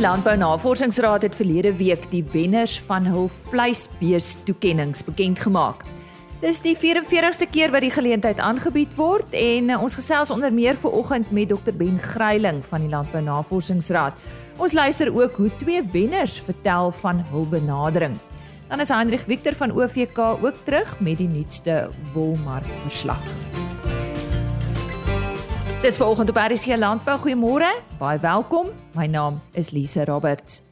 Landbou Navorsingsraad het verlede week die wenners van hul vleisbees toekenninge bekend gemaak. Dis die 44ste keer wat die geleentheid aangebied word en uh, ons gesels onder meer vanoggend met Dr Ben Gryiling van die Landbou Navorsingsraad. Ons luister ook hoe twee wenners vertel van hul benadering. Dan is Hendrik Victor van OVK ook terug met die nuutste wolmark verslag. Dis vanoggend op RC Landbou. Goeiemôre. Baie welkom. My naam is Lise Roberts.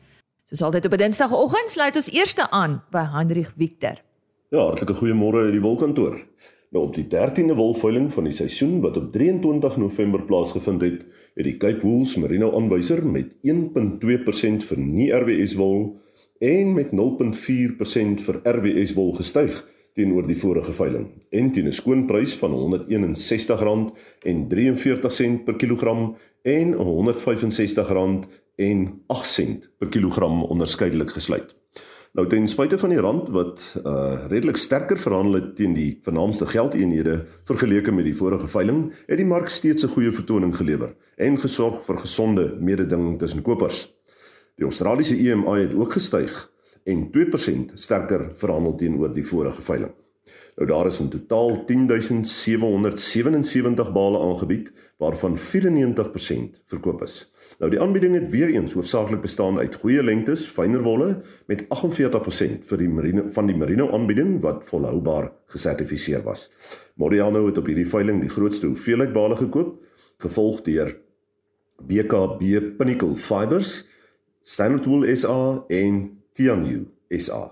Soos altyd op 'n Dinsdagoggend sluit ons eerste aan by Hendrik Victor. Ja, hartlike goeiemôre uit die wolkantoor. Nou op die 13de wolveiling van die seisoen wat op 23 November plaasgevind het, het die Cape Wools Merino aanwyser met 1.2% vir nie RWS wol en met 0.4% vir RWS wol gestyg teenoor die vorige veiling en teen 'n skoonprys van R161.43 per kilogram en R165.08 per kilogram onderskeidelik gesluit. Nou ten spyte van die rand wat uh redelik sterker verhandel het teen die vernaamste geldeenhede vergeleke met die vorige veiling, het die mark steeds 'n goeie vertoning gelewer en gesorg vir gesonde mededinging tussen kopers. Die Australiese EMI het ook gestyg en 2% sterker verhandel teenoor die vorige veiling. Nou daar is in totaal 10777 bale aangebied waarvan 94% verkoop is. Nou die aanbieding het weer eens hoofsaaklik bestaan uit goeie lengtes, fyner wolle met 48% vir die merino van die merino aanbieding wat volhoubaar gesertifiseer was. Modiano het op hierdie veiling die grootste hoeveelheid bale gekoop, gevolg deur BKB Pinnacle Fibers, Standard Wool SA en Tianyu SA.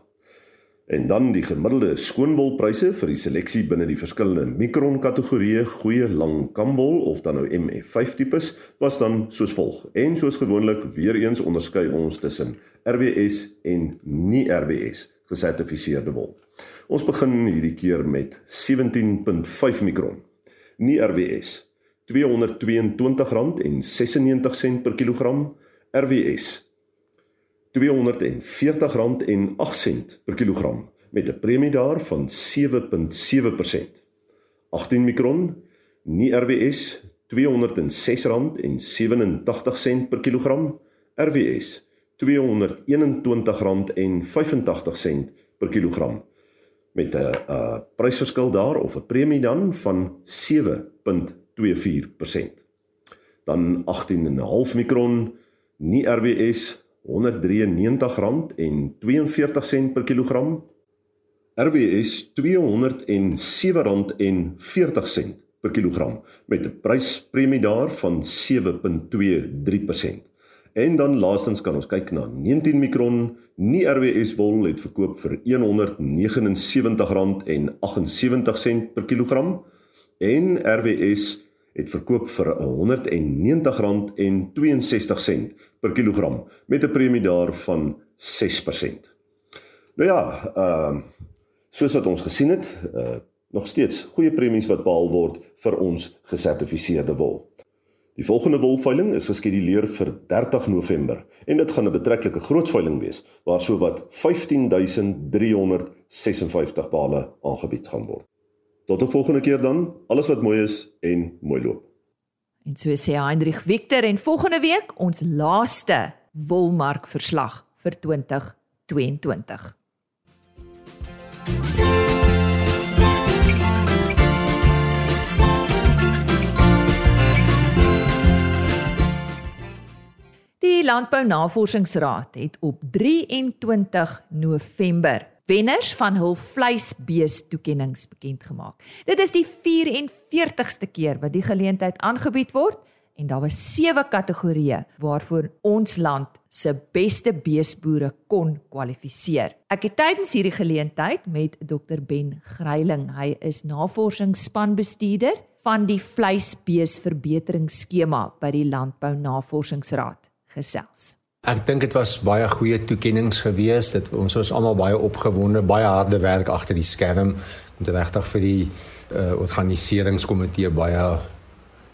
En dan die gemiddelde skoonwolpryse vir die seleksie binne die verskillende mikron kategorieë goeie lang kamwol of dan nou MF5 tipes was dan soos volg. En soos gewoonlik weer eens onderskei ons tussen RWS en nie RWS gesertifiseerde wol. Ons begin hierdie keer met 17.5 mikron. Nie RWS R222.96 per kilogram. RWS R240.08 per kilogram met 'n premie daar van 7.7%. 18 mikron nie RWS R206.87 per kilogram RWS R221.85 per kilogram met 'n uh, prysverskil daar of 'n premie dan van 7.24%. Dan 18.5 mikron nie RWS R193.42 per kilogram. RWS R207.40 per kilogram met 'n pryspremie daar van 7.23%. En dan laastens kan ons kyk na 19 mikron, nie RWS wol het verkoop vir R179.78 per kilogram en RWS het verkoop vir R190.62 per kilogram met 'n premie daarvan 6%. Nou ja, ehm uh, soos wat ons gesien het, uh nog steeds goeie premies wat behaal word vir ons gesertifiseerde wol. Die volgende wolveiling is geskeduleer vir 30 November en dit gaan 'n betreklike groot veiling wees waar sowat 15356 bale aangebied gaan word. Tot 'n volgende keer dan. Alles wat mooi is en mooi loop. En so sê Hendrik Victor en volgende week ons laaste wolmark verslag vir 2022. Die Landbou Navorsingsraad het op 23 November wenners van hul vleisbees toekenninge bekend gemaak. Dit is die 44ste keer wat die geleentheid aangebied word en daar was sewe kategorieë waarvoor ons land se beste beesboere kon kwalifiseer. Ek het tydens hierdie geleentheid met Dr Ben Gryiling, hy is navorsingsspanbestuurder van die vleisbeesverbeteringsskema by die Landbou Navorsingsraad gesels. Ek dink dit was baie goeie toekenninge geweest. Dit ons was almal baie opgewonde, baie harde werk agter die skerm. Moet regtig vir die uh, organiseringskomitee baie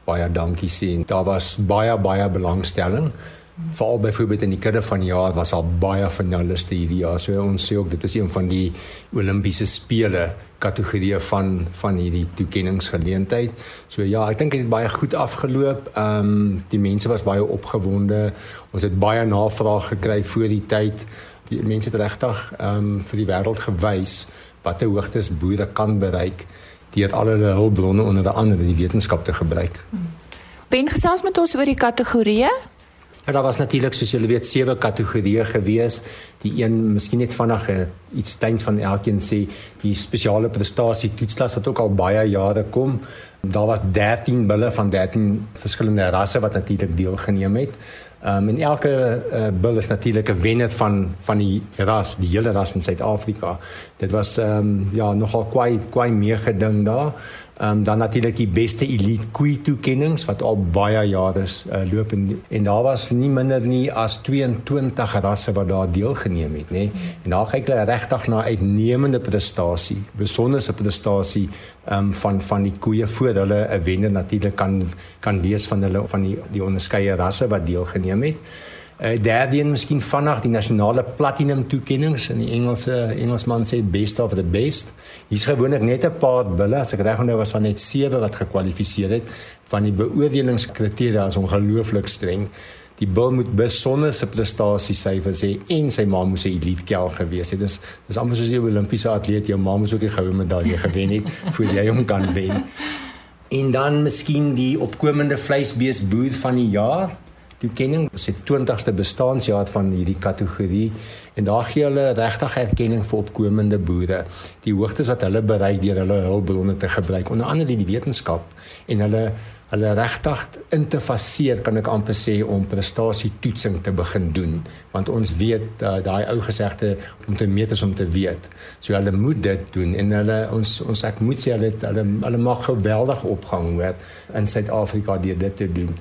baie dankie sê. Daar was baie baie belangstelling Veral byvoorbeeld in die kudde van die jaar was al baie finaliste hierdie jaar. So ons sê ook dit is een van die Olimpiese spele kategorie van van hierdie toekenningsgeleentheid. So ja, ek dink dit het baie goed afgeloop. Ehm um, die mense was baie opgewonde. Ons het baie navraag gekry voor die tyd. Die mense het regtig ehm um, vir die wêreld gewys watter hoogtes boere kan bereik deur al hulle hulpbronne onder andere die wetenskap te gebruik. Ben gesels met ons oor die kategorieë. Ja, daar was natuurlik soos julle weet sewe kategorieë gewees. Die een miskien net vinnig uh, iets steins van elkeen sê die spesiale prestasie toetslas wat ook al baie jare kom. Daar was 13 bulle van 13 verskillende rasse wat natuurlik deelgeneem het. Um, en elke uh, bil is natuurlik 'n wenner van van die ras, die hele ras in Suid-Afrika. Dit was ehm um, ja nogal kwai kwai meer geding daar. Ehm um, dan natuurlik die beste elite koei toekennings wat al baie jare uh, loop en, en daar was nie minder nie as 22 rasse wat daar deelgeneem het, nê. En daar kyk hulle regtig na uitnemende prestasie, besonderse prestasie ehm um, van van die koeie voor hulle 'n wenner natuurlik kan kan wees van hulle van die die onderskeie rasse wat deelgeneem het. Uh, derde een miskien vanaand die nasionale platinum toekennings in die Engelse Engelsman sê best of the best. Hier's gewoonlik net 'n paar bulle as ek reg onthou was daar net 7 wat gekwalifiseer het van die beoordelingskriteria is ongelooflik streng. Die bil moet besonderse prestasiesyfers hê en sy ma moes 'n elite kel gewees het. Dis dis amper soos 'n Olimpiese atleet, jou ma moes ook 'n goue medalje gewen het voor jy hom kan wen. En dan miskien die opkomende vleisbees boer van die jaar toekenning. Dit is die 20ste bestaanjaar van hierdie kategorie en daar gee hulle regtig erkenning vir opkomende boere. Die hoogtes wat hulle bereik deur hulle hulpbronne te gebruik, onder andere die wetenskap en hulle hulle regtig in te faseer kan ek amper sê om prestasie toetsing te begin doen want ons weet uh, daai ou gesegde om te meet is om te weet. So hulle moet dit doen en hulle ons ons ek moet sê hulle hulle hulle mag geweldig opgang hoor in Suid-Afrika deur dit te doen.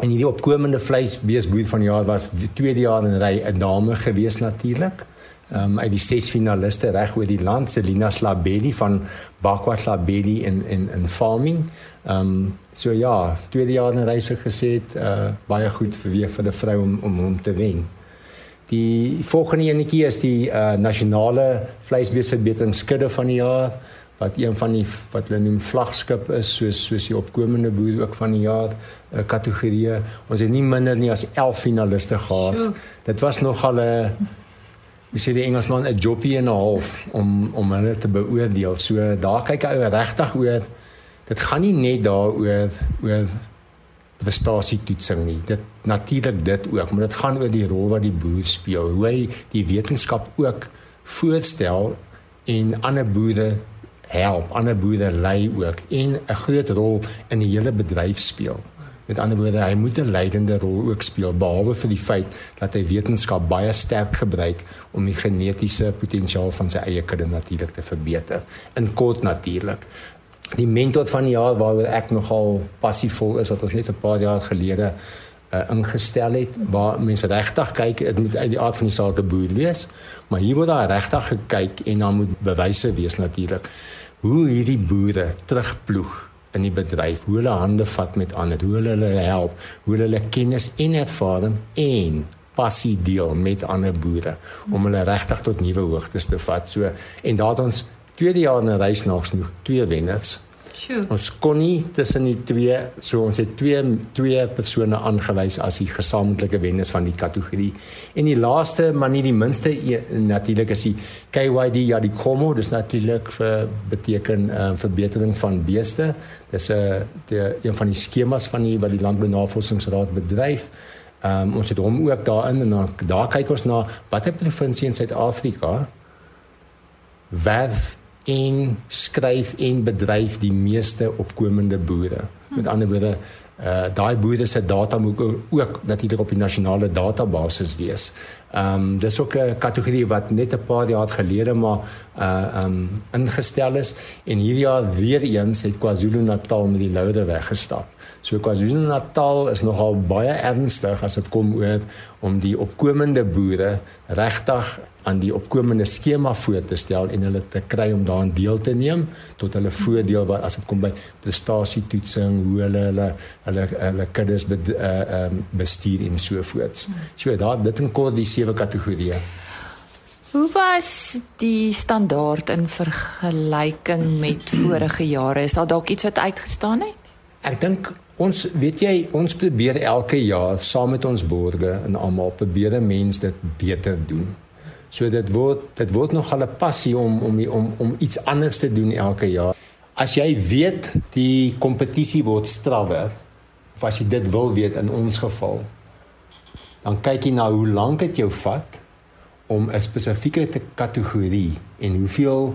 En hierdie opkomende vleisbeesboer van die jaar was tweede jaar in ry 'n dame gewees natuurlik. Ehm um, uit die ses finaliste reg oor die land, Selina Slabedi van Bakwa Slabedi in in in farming. Ehm um, so ja, tweede jaar in ry se gesê het uh, baie goed vir weer vir 'n vrou om om hom te wen. Die volgende enetjie is die uh, nasionale vleisbeesverbeteringsskudde van die jaar wat een van die wat hulle noem vlaggenskap is soos soos die opkomende boer ook van die jaar uh, kategorie. Ons het nie minder nie as 11 finaliste gehad. Sure. Dit was nogal 'n hoe sê die Engelsman 'n joppie en 'n half om om hulle te beoordeel. So daar kyk hy regtig oor dit gaan nie net daaroor oor prestasie toetsing nie. Dit natuurlik dit ook, maar dit gaan oor die rol wat die boer speel. Hoe hy die wetenskap ook voorstel en ander boere help, ander boere lei ook en 'n groot rol in die hele bedryf speel. Met ander woorde, hy moet 'n leidende rol ook speel behalwe vir die feit dat hy wetenskap baie sterk gebruik om die genetiese potensiaal van sy eie kudde natuurlik te verbeter. In kort natuurlik. Die mentor van die jaar waaroor ek nogal passievol is wat ons net 'n paar jaar gelede uh, ingestel het waar mense regtig kyk dit moet uit die aard van die saak boer wees maar hier word daar regtig gekyk en dan moet bewyse wees natuurlik hoe hierdie boere terugploeg in die bedryf hoe hulle hande vat met ander hoe hulle hulle help hoe hulle kennis en ervaring en passie deel met ander boere om hulle regtig tot nuwe hoogtes te vat. So en daar het ons tweede jaar in 'n reis nags nog twee wenners Sure. Ons kon nie tussen die twee so ons het twee twee persone aangewys as die gesamentlike wenners van die kategorie. En die laaste maar nie die minste e, natuurlik is die KYD ja die Como, dis natuurlik vir beteken uh, verbetering van beeste. Dis 'n uh, die een van die skemas van die wat die Landbounavorsingsraad bedryf. Um, ons het hom ook daarin en dan daar kyk ons na watter provinsie in Suid-Afrika werf en skryf en bedryf die meeste opkomende boere. Met ander woorde, uh daai boere se data moet ook natuurlik op die nasionale database wees. Ehm um, dis ook 'n kategorie wat net 'n paar jaar gelede maar uh ehm um, ingestel is en hierdie jaar weer eens het KwaZulu-Natal met die loude weggestap. So KwaZulu-Natal is nogal baie ernstig as dit kom oor om die opkomende boere regtig aan die opkomende skema voor te stel en hulle te kry om daarin deel te neem tot hulle voordeel wat as dit kom by prestasietoetsing, hoe hulle hulle hulle hulle kuddes be, uh, um, bestuur en so voort. So daar dit in kort die sewe kategorieë. Hoe was die standaard in vergelyking met vorige jare? Is daar dalk iets wat uitgestaan het? Ek dink ons weet jy ons probeer elke jaar saam met ons borgers en almal probeer mense dit beter doen. So dit word dit word nog al 'n passie om om om om iets anders te doen elke jaar. As jy weet die kompetisie word strawwer of as jy dit wil weet in ons geval dan kyk jy na hoe lank dit jou vat om 'n spesifieke kategorie en hoeveel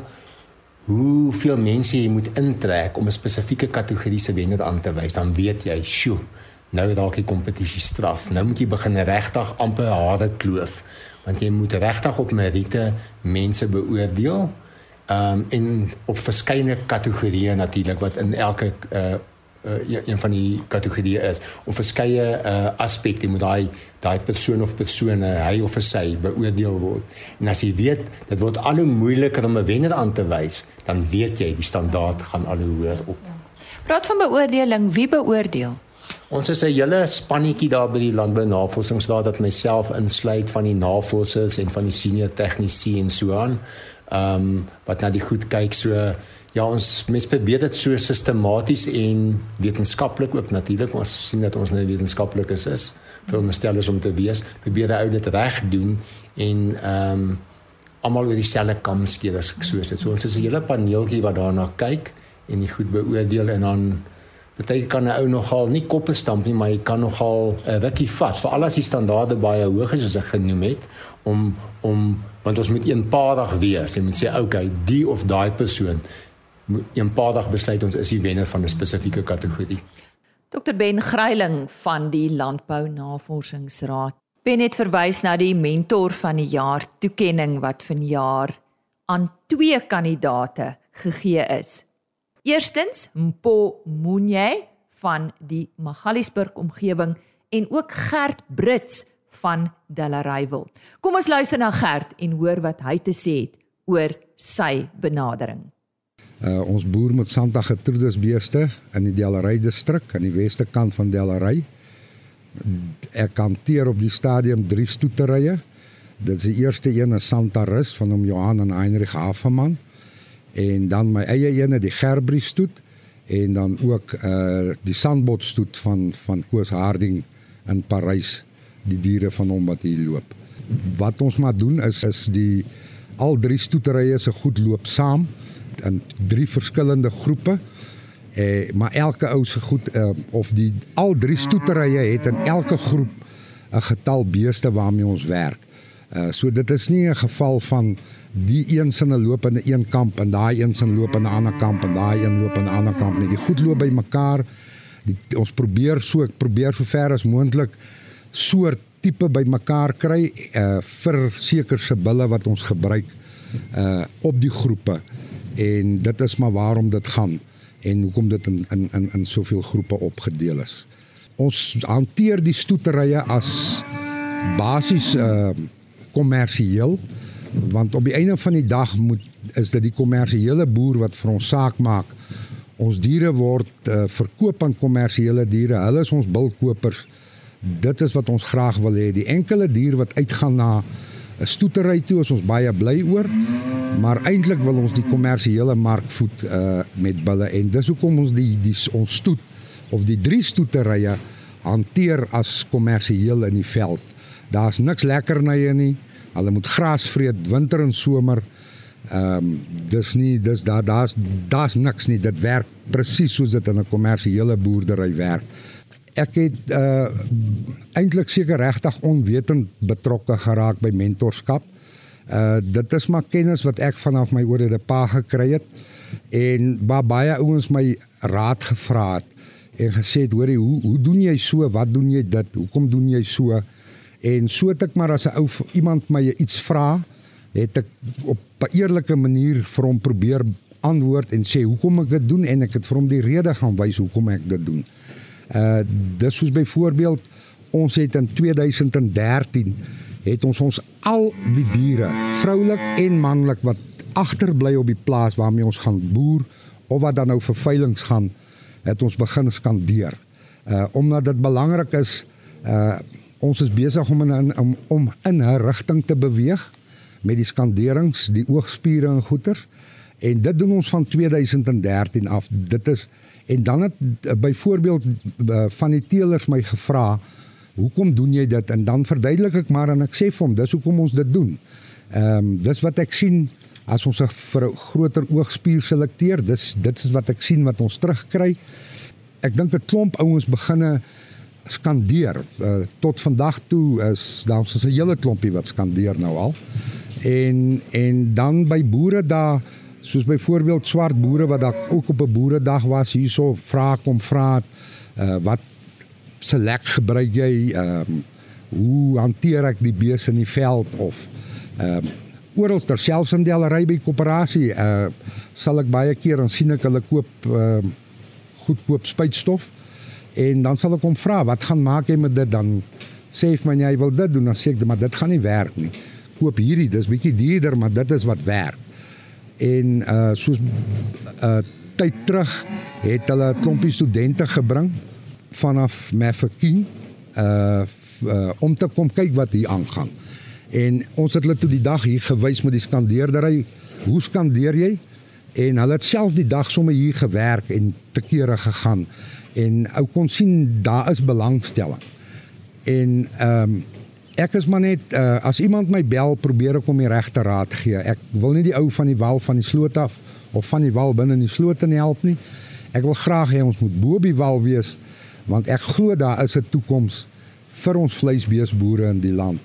hoeveel mense jy moet intrek om 'n spesifieke kategorie se wenner aan te wys, dan weet jy, sjoe, nou raak die kompetisie straf. Nou moet jy begin regtig amper hare kloof, want jy moet regtig op meriete mense beoordeel. Ehm um, en op verskeie kategorieë natuurlik wat in elke uh uh, een van die kategorieë is of verskeie uh, aspekte moet daai daai persoon of persone hy of sy beoordeel word. En as jy weet dit word al hoe moeiliker om 'n wenner aan te wys, dan weet jy die standaard gaan al hoe hoër op. Praat van beoordeling, wie beoordeel? Ons is 'n hele spannetjie daar by die Landbou Navorsingsraad wat myself insluit van die navorsers en van die senior tegnisi en so aan. Ehm um, wat na die goed kyk so Ja, ons mes probeer dit so sistematies en wetenskaplik ook natuurlik. Ons sien dat ons nou wetenskaplikes is, is om te wees. Probeer hy dit reg doen en ehm um, almal oor dieselfde kam skeer as ek so sê. So ons is 'n hele paneeltjie wat daarna kyk en die goed beoordeel en dan Partyke kan 'n ou nogal nie koppe stamp nie, maar hy kan nogal 'n rukkie vat, veral as die standaarde baie hoog is soos ek genoem het, om om want ons moet eenparig wees. Jy moet sê, okay, die of daai persoon eenparig besluit ons is die wenner van 'n spesifieke kategorie. Dr Ben Greiling van die Landbou Navorsingsraad. Ben het verwys na die mentor van die jaar toekenning wat vanjaar aan twee kandidate gegee is. Eerstens Mpo Munye van die Magaliesburg omgewing en ook Gert Brits van Delareyville. Kom ons luister na Gert en hoor wat hy te sê het oor sy benadering. Uh ons boer met Santa Gertrudis beeste in die Delaray distrik aan die weste kant van Delaray. Ek hanteer op die stadium 3 stoeterye. Dit is die eerste een is Santa Rus van hom Johan en Heinrich Haferman en dan my eie een die Gerbrie stoet en dan ook uh die Sandbot stoet van van Koos Harding in Parys die diere van hom wat hier loop. Wat ons maar doen is is die al drie stoeterye se goed loop saam in drie verskillende groepe. Eh maar elke ou se goed eh, of die al drie stoeterye het in elke groep 'n getal beeste waarmee ons werk. Uh so dit is nie 'n geval van die een sinne loop in 'n een kamp en daai een sin loop in 'n ander kamp en daai een loop in 'n ander kamp nie. Die goed loop by mekaar. Die ons probeer so ek probeer so ver as moontlik soort tipe by mekaar kry uh vir seker se bulle wat ons gebruik uh op die groepe en dit is maar waarom dit gaan en hoekom dit in in in in soveel groepe opgedeel is. Ons hanteer die stoeterye as basies uh kommersieel want op die einde van die dag moet is dit die kommersiële boer wat vir ons saak maak. Ons diere word uh, verkoop aan kommersiële diere. Hulle is ons bilkopers. Dit is wat ons graag wil hê. Die enkele dier wat uitgaan na 'n stoetery toe is ons baie bly oor. Maar eintlik wil ons die kommersiële mark voed uh met bulle en dis hoekom ons die die ons stoet of die drie stoeterye hanteer as kommersieel in die veld. Daar's niks lekkernye nie. Hulle moet gras vreet winter en somer. Ehm um, dis nie dis daar daar's daar's niks nie. Dit werk presies soos dit in 'n kommersiële boerdery werk ek het uh eintlik seker regtig onwetend betrokke geraak by mentorskap. Uh dit is maar kennis wat ek vanaf my ouderde pa gekry het en baie ouens my raad gevra het en gesê het hoorie hoe hoe doen jy so wat doen jy dit hoekom doen jy so En so het ek maar as 'n ou iemand my iets vra, het ek op 'n eerlike manier vir hom probeer antwoord en sê hoekom ek dit doen en ek het vir hom die rede gaan wys hoekom ek dit doen. Uh dis soos byvoorbeeld ons het in 2013 het ons ons al die diere, vroulik en manlik wat agterbly op die plaas waarmee ons gaan boer of wat dan nou vir veilinge gaan, het ons begin skandeer. Uh omdat dit belangrik is, uh ons is besig om in om, om in 'n rigting te beweeg met die skanderings, die oogspiere en goeters. En dit doen ons van 2013 af. Dit is en dan het uh, byvoorbeeld uh, van die teelers my gevra, "Hoekom doen jy dit?" En dan verduidelik ek maar en ek sê vir hom, "Dis hoekom ons dit doen." Ehm um, dis wat ek sien as ons 'n groter oogspier selekteer. Dis dit is wat ek sien wat ons terugkry. Ek dink 'n klomp ouens beginne skandeer. Uh, tot vandag toe is daar ons 'n hele klompie wat skandeer nou al. En en dan by boere daar soos byvoorbeeld swart boere wat daar ook op 'n boeredag was hierso vra kom vra uh, wat selek gebruik jy ehm um, hoe hanteer ek die beeste in die veld of ehm um, oral terselfs in die allery by koöperasie uh, sal ek baie keer dan sien ek hulle koop ehm uh, goedkoop spuitstof en dan sal ek hom vra wat gaan maak jy met dit? Dan sê hy my jy wil dit doen. Dan sê ek maar dit gaan nie werk nie. Koop hierdie dis bietjie duurder maar dit is wat werk en uh soos uh tyd terug het hulle 'n klompie studente gebring vanaf Mafeking uh, uh om te kom kyk wat hier aangaan. En ons het hulle toe die dag hier gewys met die skandeerdery. Hoe skandeer jy? En hulle het self die dag sommer hier gewerk en te kere gegaan. En ou kon sien daar is belangstelling. En ehm um, ek is maar net uh, as iemand my bel probeer ek om die regte raad gee. Ek wil nie die ou van die wal van die sloot af of van die wal binne in die sloot in help nie. Ek wil graag hê ons moet bo die wal wees want ek glo daar is 'n toekoms vir ons vleisbeesboere in die land.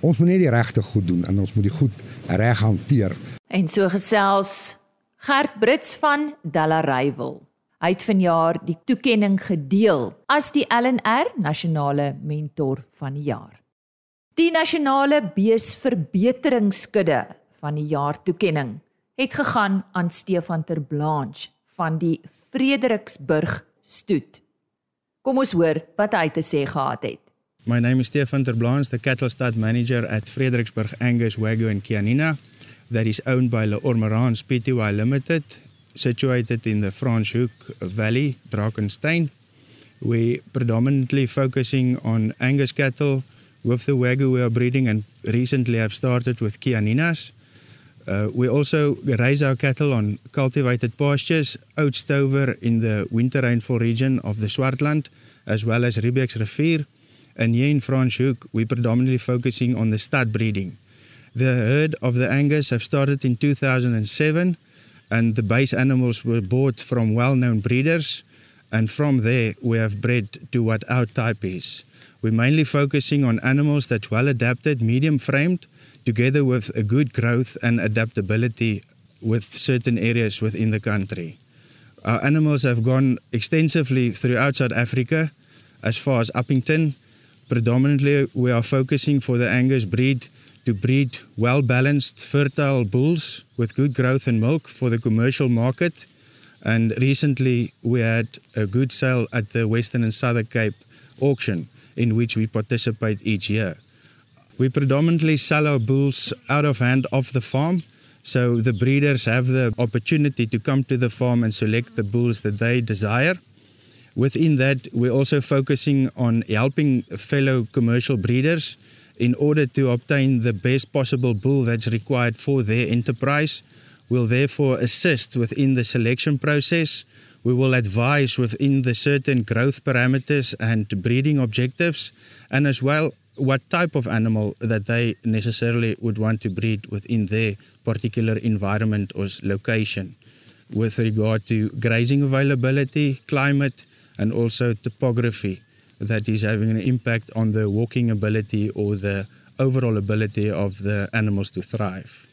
Ons moet net die regte goed doen en ons moet die goed reg hanteer. En so gesels Gert Brits van Delareyville. Hy het vanjaar die toekenning gedeel as die LNR Nasionale Mentor van die Jaar. Die Nasionale Beesverbeteringskudde van die jaar toekenning het gegaan aan Stefan Terblanche van die Frederiksburg Stoet. Kom ons hoor wat hy te sê gehad het. My name is Stefan Terblanche, the cattle stud manager at Frederiksburg Angus Wagyu and Kianina that is owned by Le Ormerans Pty Limited situated in the Franschhoek Valley, Drakensberg. We predominantly focusing on Angus cattle with the Wagyu we are breeding and recently have started with Kianinas. Uh, we also raise our cattle on cultivated pastures, Oudstover in the winter rainfall region of the Swartland, as well as Riebeek's Rivier. And here in Franschhoek, we're predominantly focusing on the stud breeding. The herd of the Angus have started in 2007 and the base animals were bought from well-known breeders and from there we have bred to what our type is. We're mainly focusing on animals that's well adapted, medium framed, together with a good growth and adaptability with certain areas within the country. Our animals have gone extensively throughout South Africa as far as Uppington. Predominantly we are focusing for the Angus breed to breed well balanced, fertile bulls with good growth and milk for the commercial market. And recently, we had a good sale at the Western and Southern Cape auction, in which we participate each year. We predominantly sell our bulls out of hand off the farm. So the breeders have the opportunity to come to the farm and select the bulls that they desire. Within that, we're also focusing on helping fellow commercial breeders in order to obtain the best possible bull that's required for their enterprise. We'll therefore assist within the selection process. We will advise within the certain growth parameters and breeding objectives, and as well what type of animal that they necessarily would want to breed within their particular environment or location with regard to grazing availability, climate, and also topography that is having an impact on the walking ability or the overall ability of the animals to thrive.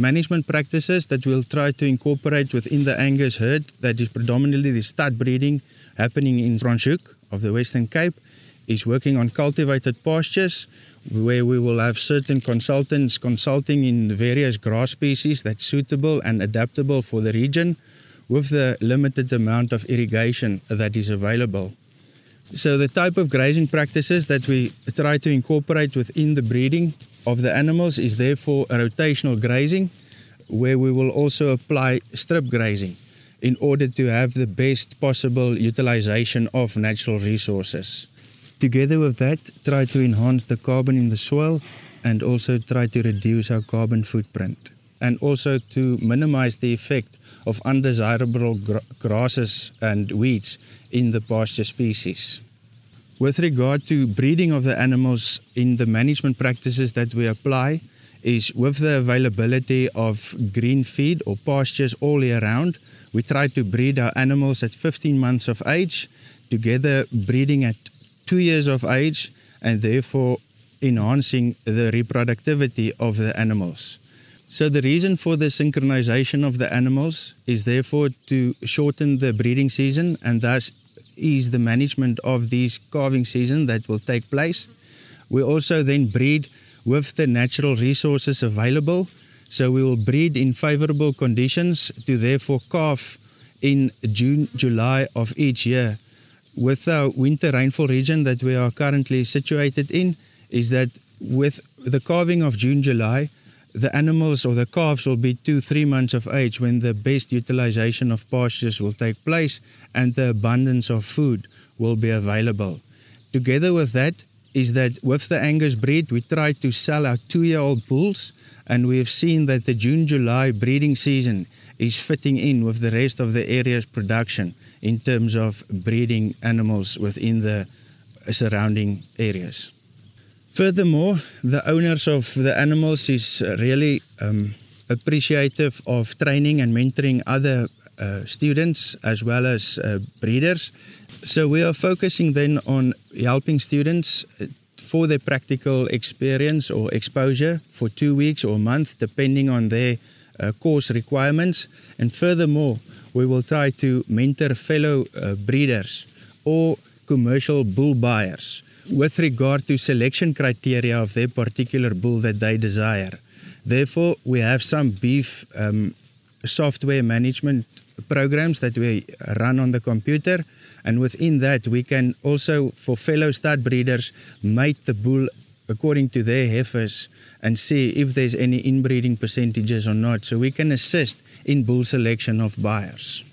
Management practices that we'll try to incorporate within the Angus herd, that is predominantly the stud breeding happening in Franschhoek of the Western Cape, is working on cultivated pastures where we will have certain consultants consulting in various grass species that's suitable and adaptable for the region with the limited amount of irrigation that is available. So the type of grazing practices that we try to incorporate within the breeding of the animals is therefore a rotational grazing where we will also apply strip grazing in order to have the best possible utilization of natural resources. Together with that, try to enhance the carbon in the soil and also try to reduce our carbon footprint and also to minimize the effect of undesirable gra- grasses and weeds in the pasture species. With regard to breeding of the animals in the management practices that we apply is with the availability of green feed or pastures all year round, we try to breed our animals at 15 months of age, together breeding at 2 years of age and therefore enhancing the reproductivity of the animals. So the reason for the synchronization of the animals is therefore to shorten the breeding season and thus ease the management of these calving season that will take place. We also then breed with the natural resources available. So we will breed in favorable conditions to therefore calve in June, July of each year. With our winter rainfall region that we are currently situated in, is that with the calving of June, July, the animals or the calves will be two, three months of age when the best utilization of pastures will take place and the abundance of food will be available. Together with that is that with the Angus breed, we try to sell our two year old bulls, and we have seen that the June July breeding season is fitting in with the rest of the area's production in terms of breeding animals within the surrounding areas. Furthermore, the owners of the animals is really um, appreciative of training and mentoring other uh, students as well as uh, breeders. So we are focusing then on helping students uh, for their practical experience or exposure for two weeks or a month, depending on their uh, course requirements. And furthermore, we will try to mentor fellow uh, breeders or commercial bull buyers with regard to selection criteria of their particular bull that they desire. Therefore, we have some beef um, software management programs that we run on the computer, and within that, we can also, for fellow stud breeders, mate the bull according to their heifers and see if there's any inbreeding percentages or not. So we can assist in bull selection of buyers.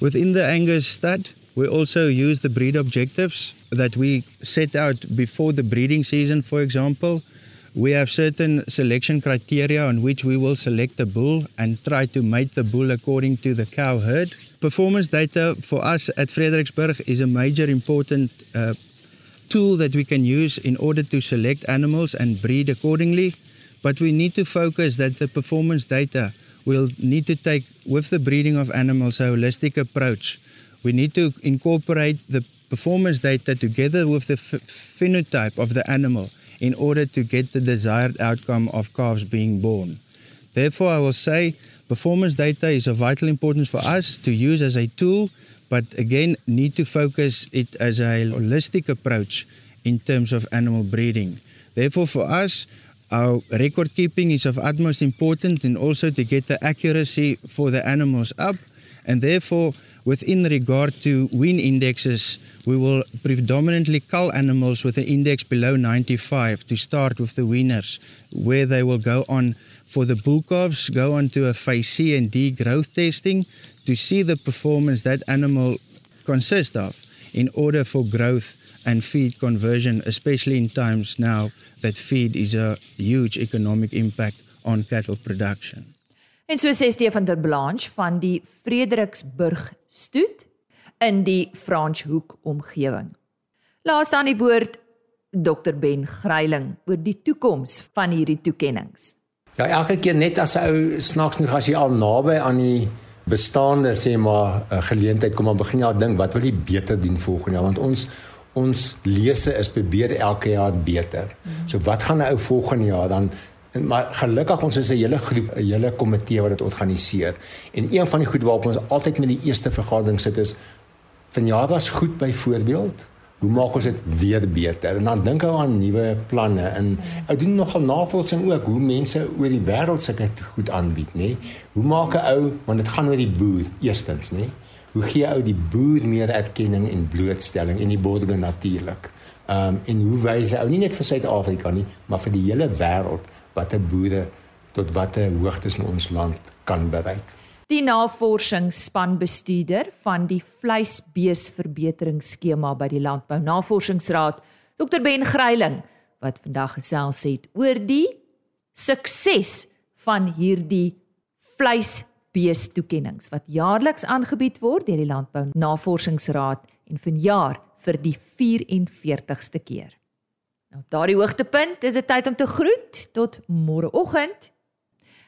Within the Angus stud, we also use the breed objectives that we set out before the breeding season, for example. We have certain selection criteria on which we will select a bull and try to mate the bull according to the cow herd. Performance data for us at Fredericksburg is a major important uh, tool that we can use in order to select animals and breed accordingly. But we need to focus that the performance data will need to take with the breeding of animals a holistic approach we need to incorporate the performance data together with the phenotype of the animal in order to get the desired outcome of calves being born. Therefore, I will say performance data is of vital importance for us to use as a tool, but again, need to focus it as a holistic approach in terms of animal breeding. Therefore, for us, our record keeping is of utmost importance and also to get the accuracy for the animals up, and therefore, Within regard to wean indexes, we will predominantly cull animals with an index below 95 to start with the weaners, where they will go on for the bull calves, go on to a phase C and D growth testing to see the performance that animal consists of in order for growth and feed conversion, especially in times now that feed is a huge economic impact on cattle production. En so sê Stefan der Blanche van die Frederiksburg stoet in die Franshoek omgewing. Laaste aan die woord Dr Ben Greiling oor die toekoms van hierdie toekenninge. Ja, elke keer net as 'n ou snaaks nog as jy al naby aan die bestaande sê maar 'n geleentheid kom aan begin jy al dink wat wil jy beter doen volgende jaar want ons ons lese is probeer elke jaar beter. Mhm. So wat gaan nou volgende jaar dan En maar gelukkig ons is 'n hele groep, 'n hele komitee wat dit organiseer. En een van die goed waarop ons altyd met die eerste vergadering sit is vanjaar was goed byvoorbeeld hoe maak ons dit weer beter? En dan dink ou aan nuwe planne en ou doen nogal navorsing ook hoe mense oor die wêreld sulke goed aanbied, nê? Hoe maak 'n ou want dit gaan oor die boer eerstens, nê? Hoe gee ou die boer meer erkenning en blootstelling en die borgers natuurlik? Ehm um, en hoe wys ou nie net vir Suid-Afrika nie, maar vir die hele wêreld wat 'n boere tot watter hoogtes in ons land kan bereik? Die navorsingsspanbestuurder van die vleisbeesverbeteringsskema by die Landbou Navorsingsraad, Dr Ben Greiling, wat vandag gesels het oor die sukses van hierdie vleisbeestoekennings wat jaarliks aangebied word deur die Landbou Navorsingsraad en vanjaar vir die 44ste keer. Nou daardie hoogtepunt, is dit tyd om te groet tot môreoggend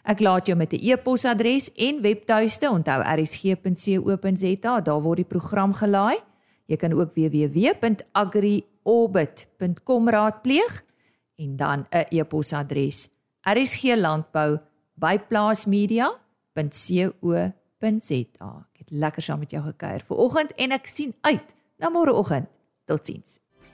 Ek laat jou met 'n e-posadres en webtuiste onthou rsg.co.za, daar word die program gelaai. Jy kan ook www.agriorbit.com raadpleeg en dan 'n e-posadres rsglandbou@plaasmedia.co.za. Ek het lekker saam met jou gekuier vanoggend en ek sien uit na môreoggend. Totsiens.